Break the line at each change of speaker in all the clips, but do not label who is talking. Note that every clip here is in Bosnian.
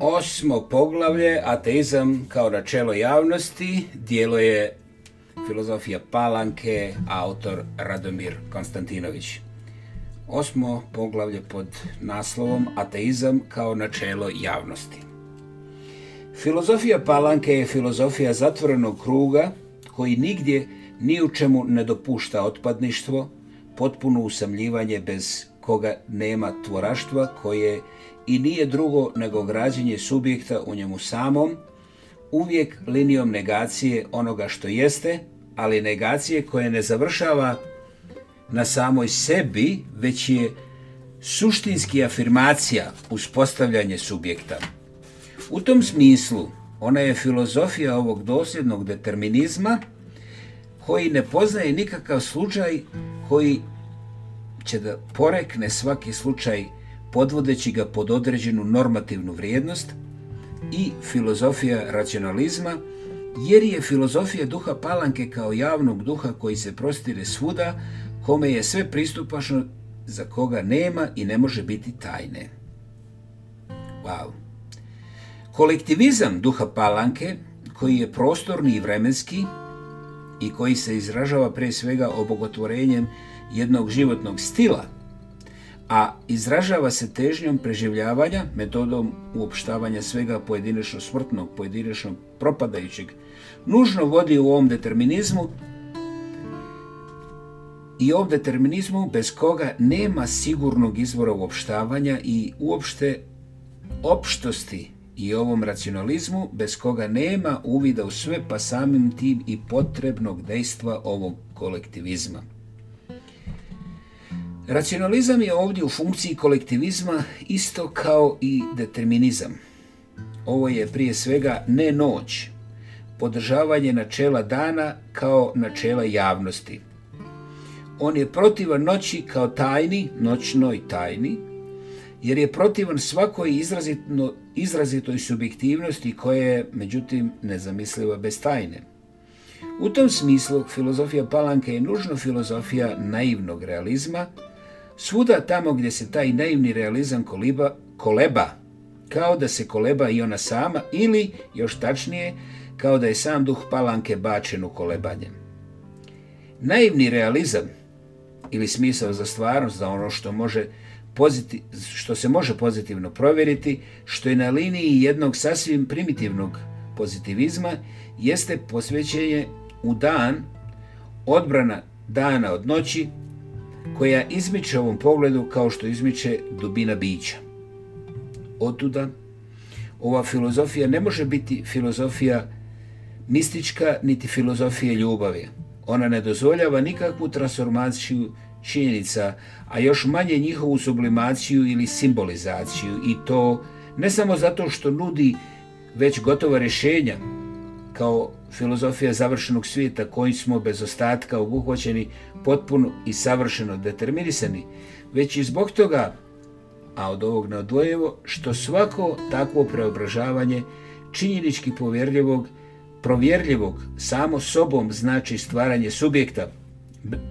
Osmo poglavlje, ateizam kao načelo javnosti, dijelo je filozofija Palanke, autor Radomir Konstantinović. Osmo poglavlje pod naslovom Ateizam kao načelo javnosti. Filozofija Palanke je filozofija zatvorenog kruga koji nigdje ni u čemu ne dopušta otpadništvo, potpuno usamljivanje bez koga nema tvoraštva koje i nije drugo nego građenje subjekta u njemu samom, uvijek linijom negacije onoga što jeste, ali negacije koje ne završava na samoj sebi, već je suštinski afirmacija uspostavljanje subjekta. U tom smislu, ona je filozofija ovog dosljednog determinizma koji ne poznaje nikakav slučaj koji će da porekne svaki slučaj podvodeći ga pod određenu normativnu vrijednost i filozofija racionalizma, jer je filozofija duha palanke kao javnog duha koji se prostire svuda, kome je sve pristupačno za koga nema i ne može biti tajne. Wow. Kolektivizam duha palanke, koji je prostorni i vremenski i koji se izražava pre svega obogotvorenjem jednog životnog stila – a izražava se težnjom preživljavanja, metodom uopštavanja svega pojedinečno smrtnog, pojedinečno propadajućeg, nužno vodi u ovom determinizmu i ovom determinizmu bez koga nema sigurnog izvora uopštavanja i uopšte opštosti i ovom racionalizmu bez koga nema uvida u sve pa samim tim i potrebnog dejstva ovog kolektivizma. Racionalizam je ovdje u funkciji kolektivizma isto kao i determinizam. Ovo je prije svega ne noć, podržavanje načela dana kao načela javnosti. On je protivan noći kao tajni, noćnoj tajni, jer je protivan svakoj izrazitno, izrazitoj subjektivnosti koja je, međutim, nezamisliva bez tajne. U tom smislu, filozofija Palanke je nužno filozofija naivnog realizma, Svuda tamo gdje se taj naivni realizam koliba, koleba, kao da se koleba i ona sama, ili, još tačnije, kao da je sam duh palanke bačen u kolebanje. Naivni realizam, ili smisao za stvarnost, za ono što, može poziti, što se može pozitivno provjeriti, što je na liniji jednog sasvim primitivnog pozitivizma, jeste posvećenje u dan, odbrana dana od noći, koja izmiče ovom pogledu kao što izmiče dubina bića. Otuda, ova filozofija ne može biti filozofija mistička niti filozofije ljubavi. Ona ne dozvoljava nikakvu transformaciju činjenica, a još manje njihovu sublimaciju ili simbolizaciju i to ne samo zato što nudi već gotova rješenja kao filozofija završenog svijeta kojim smo bez ostatka obuhvaćeni potpuno i savršeno determinisani, već i zbog toga, a od ovog neodvojevo, što svako takvo preobražavanje činjenički povjerljivog, provjerljivog samo sobom znači stvaranje subjekta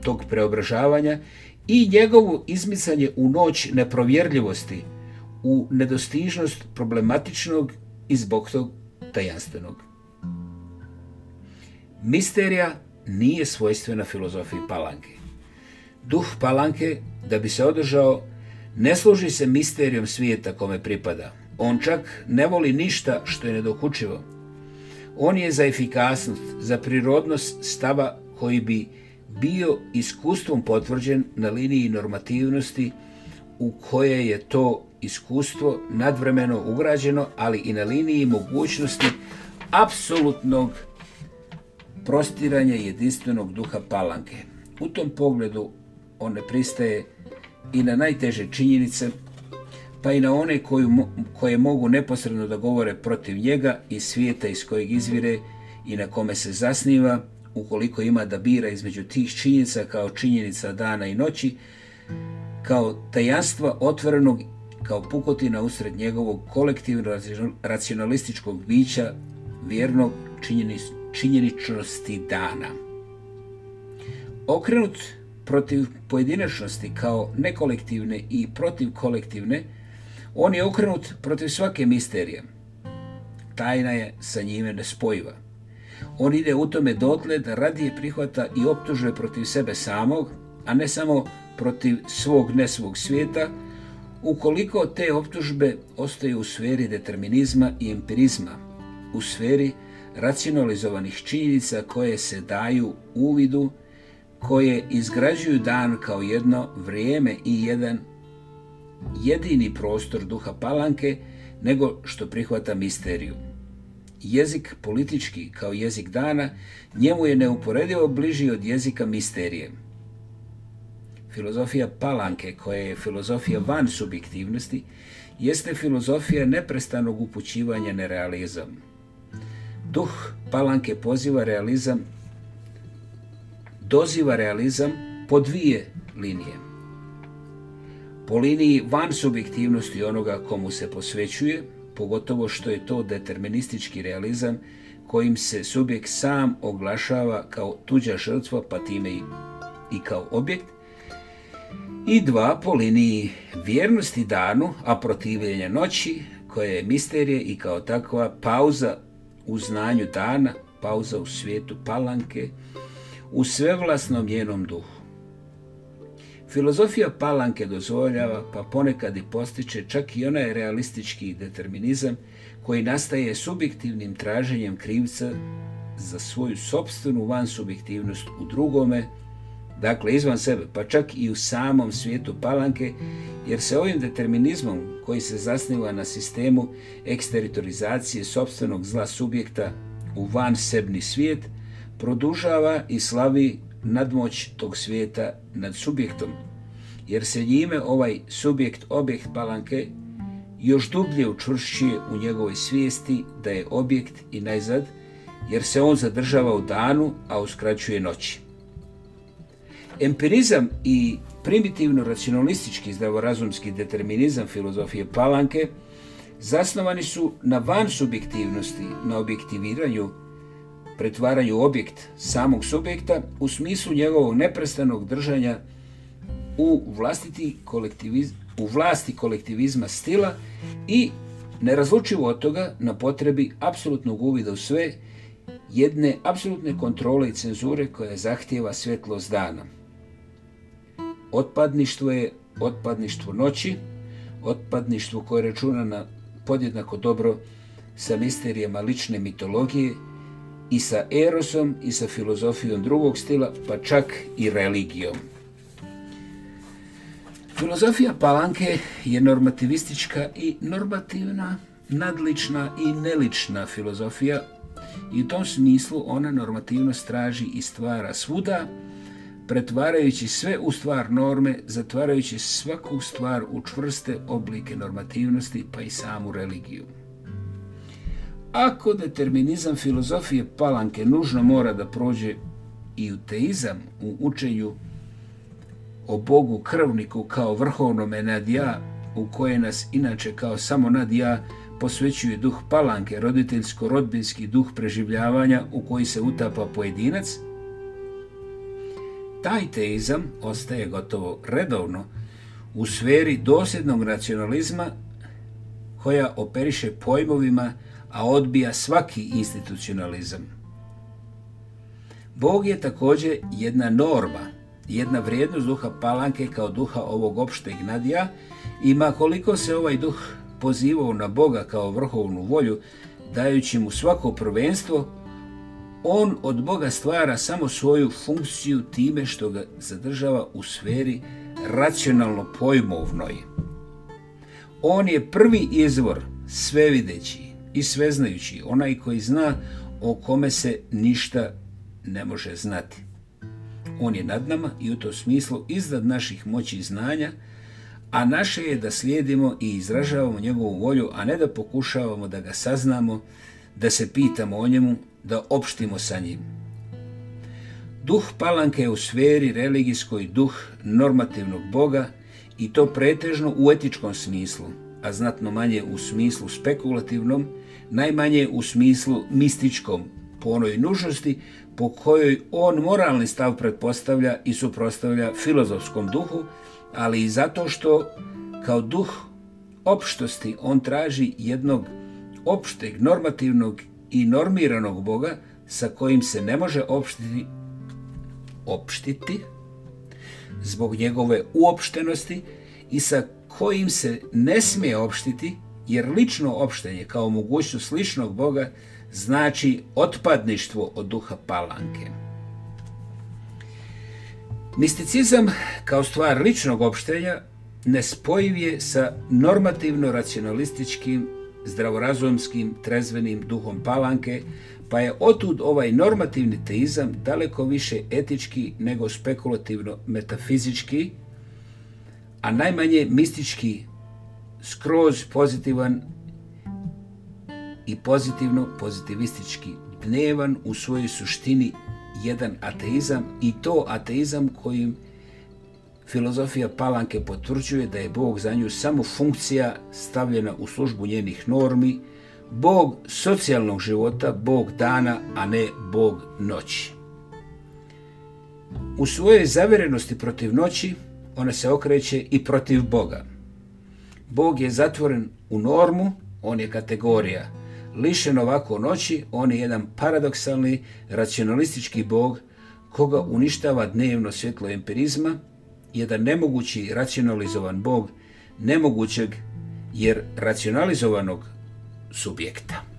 tog preobražavanja i njegovo izmisanje u noć neprovjerljivosti, u nedostižnost problematičnog i zbog tog tajanstvenog. Misterija nije svojstvena filozofiji palanke. Duh palanke, da bi se održao, ne služi se misterijom svijeta kome pripada. On čak ne voli ništa što je nedokučivo. On je za efikasnost, za prirodnost stava koji bi bio iskustvom potvrđen na liniji normativnosti u koje je to iskustvo nadvremeno ugrađeno, ali i na liniji mogućnosti apsolutnog prostiranje jedinstvenog duha palanke. U tom pogledu on ne pristaje i na najteže činjenice, pa i na one koju, koje mogu neposredno da govore protiv njega i svijeta iz kojeg izvire i na kome se zasniva, ukoliko ima da bira između tih činjenica kao činjenica dana i noći, kao tajanstva otvorenog kao pukotina usred njegovog kolektivno racionalističkog bića vjernog činjenicu činjeničnosti dana. Okrenut protiv pojedinačnosti kao nekolektivne i protiv kolektivne, on je okrenut protiv svake misterije. Tajna je sa njime nespojiva. On ide u tome dotle da radije prihvata i optužuje protiv sebe samog, a ne samo protiv svog nesvog svijeta, ukoliko te optužbe ostaju u sferi determinizma i empirizma, u sferi determinizma racionalizovanih činjenica koje se daju uvidu, koje izgrađuju dan kao jedno vrijeme i jedan jedini prostor duha palanke, nego što prihvata misteriju. Jezik politički kao jezik dana njemu je neuporedivo bliži od jezika misterije. Filozofija palanke, koja je filozofija van subjektivnosti, jeste filozofija neprestanog upućivanja nerealizamu. Duh palanke poziva realizam, doziva realizam po dvije linije. Po liniji van subjektivnosti onoga komu se posvećuje, pogotovo što je to deterministički realizam kojim se subjekt sam oglašava kao tuđa žrtva, pa time i, i kao objekt, i dva po liniji vjernosti danu, a protivljenja noći, koja je misterije i kao takva pauza u znanju dana, pauza u svijetu palanke, u svevlasnom njenom duhu. Filozofija palanke dozvoljava, pa ponekad i postiče čak i onaj realistički determinizam koji nastaje subjektivnim traženjem krivca za svoju sobstvenu vansubjektivnost u drugome, dakle izvan sebe, pa čak i u samom svijetu palanke, jer se ovim determinizmom koji se zasniva na sistemu eksteritorizacije sobstvenog zla subjekta u van sebni svijet, produžava i slavi nadmoć tog svijeta nad subjektom, jer se njime ovaj subjekt objekt palanke još dublje učvršćuje u njegovoj svijesti da je objekt i najzad, jer se on zadržava u danu, a uskraćuje noći. Empirizam i primitivno-racionalistički zdravorazumski determinizam filozofije Palanke zasnovani su na van subjektivnosti, na objektiviranju, pretvaranju objekt samog subjekta u smislu njegovog neprestanog držanja u, vlastiti kolektiviz, u vlasti kolektivizma stila i nerazlučivo od toga na potrebi apsolutnog uvida u sve jedne apsolutne kontrole i cenzure koja zahtjeva svjetlost dana otpadništvo je otpadništvo noći, otpadništvo koje računa na podjednako dobro sa misterijama lične mitologije i sa erosom i sa filozofijom drugog stila, pa čak i religijom. Filozofija Palanke je normativistička i normativna, nadlična i nelična filozofija i u tom smislu ona normativnost traži i stvara svuda, pretvarajući sve u stvar norme, zatvarajući svaku stvar u čvrste oblike normativnosti, pa i samu religiju. Ako determinizam filozofije palanke nužno mora da prođe i u teizam, u učenju o Bogu krvniku kao vrhovnome nadja, u koje nas inače kao samo nadja posvećuje duh palanke, roditeljsko-rodbinski duh preživljavanja u koji se utapa pojedinac, taj teizam ostaje gotovo redovno u sferi dosjednog nacionalizma koja operiše pojmovima, a odbija svaki institucionalizam. Bog je također jedna norma, jedna vrijednost duha palanke kao duha ovog opšteg nadija, ima koliko se ovaj duh pozivao na Boga kao vrhovnu volju, dajući mu svako prvenstvo, on od Boga stvara samo svoju funkciju time što ga zadržava u sferi racionalno pojmovnoj. On je prvi izvor svevideći i sveznajući, onaj koji zna o kome se ništa ne može znati. On je nad nama i u to smislu iznad naših moći i znanja, a naše je da slijedimo i izražavamo njegovu volju, a ne da pokušavamo da ga saznamo, da se pitamo o njemu, da opštimo sa njim. Duh palanke je u sferi religijskoj duh normativnog boga i to pretežno u etičkom smislu, a znatno manje u smislu spekulativnom, najmanje u smislu mističkom, po onoj nužnosti po kojoj on moralni stav pretpostavlja i suprostavlja filozofskom duhu, ali i zato što kao duh opštosti on traži jednog opšteg, normativnog i normiranog Boga sa kojim se ne može opštiti, opštiti zbog njegove uopštenosti i sa kojim se ne smije opštiti jer lično opštenje kao mogućnost ličnog Boga znači otpadništvo od duha palanke. Misticizam kao stvar ličnog opštenja nespojiv je sa normativno-racionalističkim zdravorazumskim trezvenim duhom palanke, pa je otud ovaj normativni teizam daleko više etički nego spekulativno metafizički, a najmanje mistički, skroz pozitivan i pozitivno pozitivistički, dnevan u svojoj suštini jedan ateizam i to ateizam kojim je Filozofija Palanke potvrđuje da je Bog za nju samo funkcija stavljena u službu njenih normi, Bog socijalnog života, Bog dana, a ne Bog noći. U svojoj zaverenosti protiv noći, ona se okreće i protiv Boga. Bog je zatvoren u normu, on je kategorija. Lišen ovako noći, on je jedan paradoksalni, racionalistički Bog koga uništava dnevno svjetlo empirizma, jedan nemogući racionalizovan Bog nemogućeg jer racionalizovanog subjekta.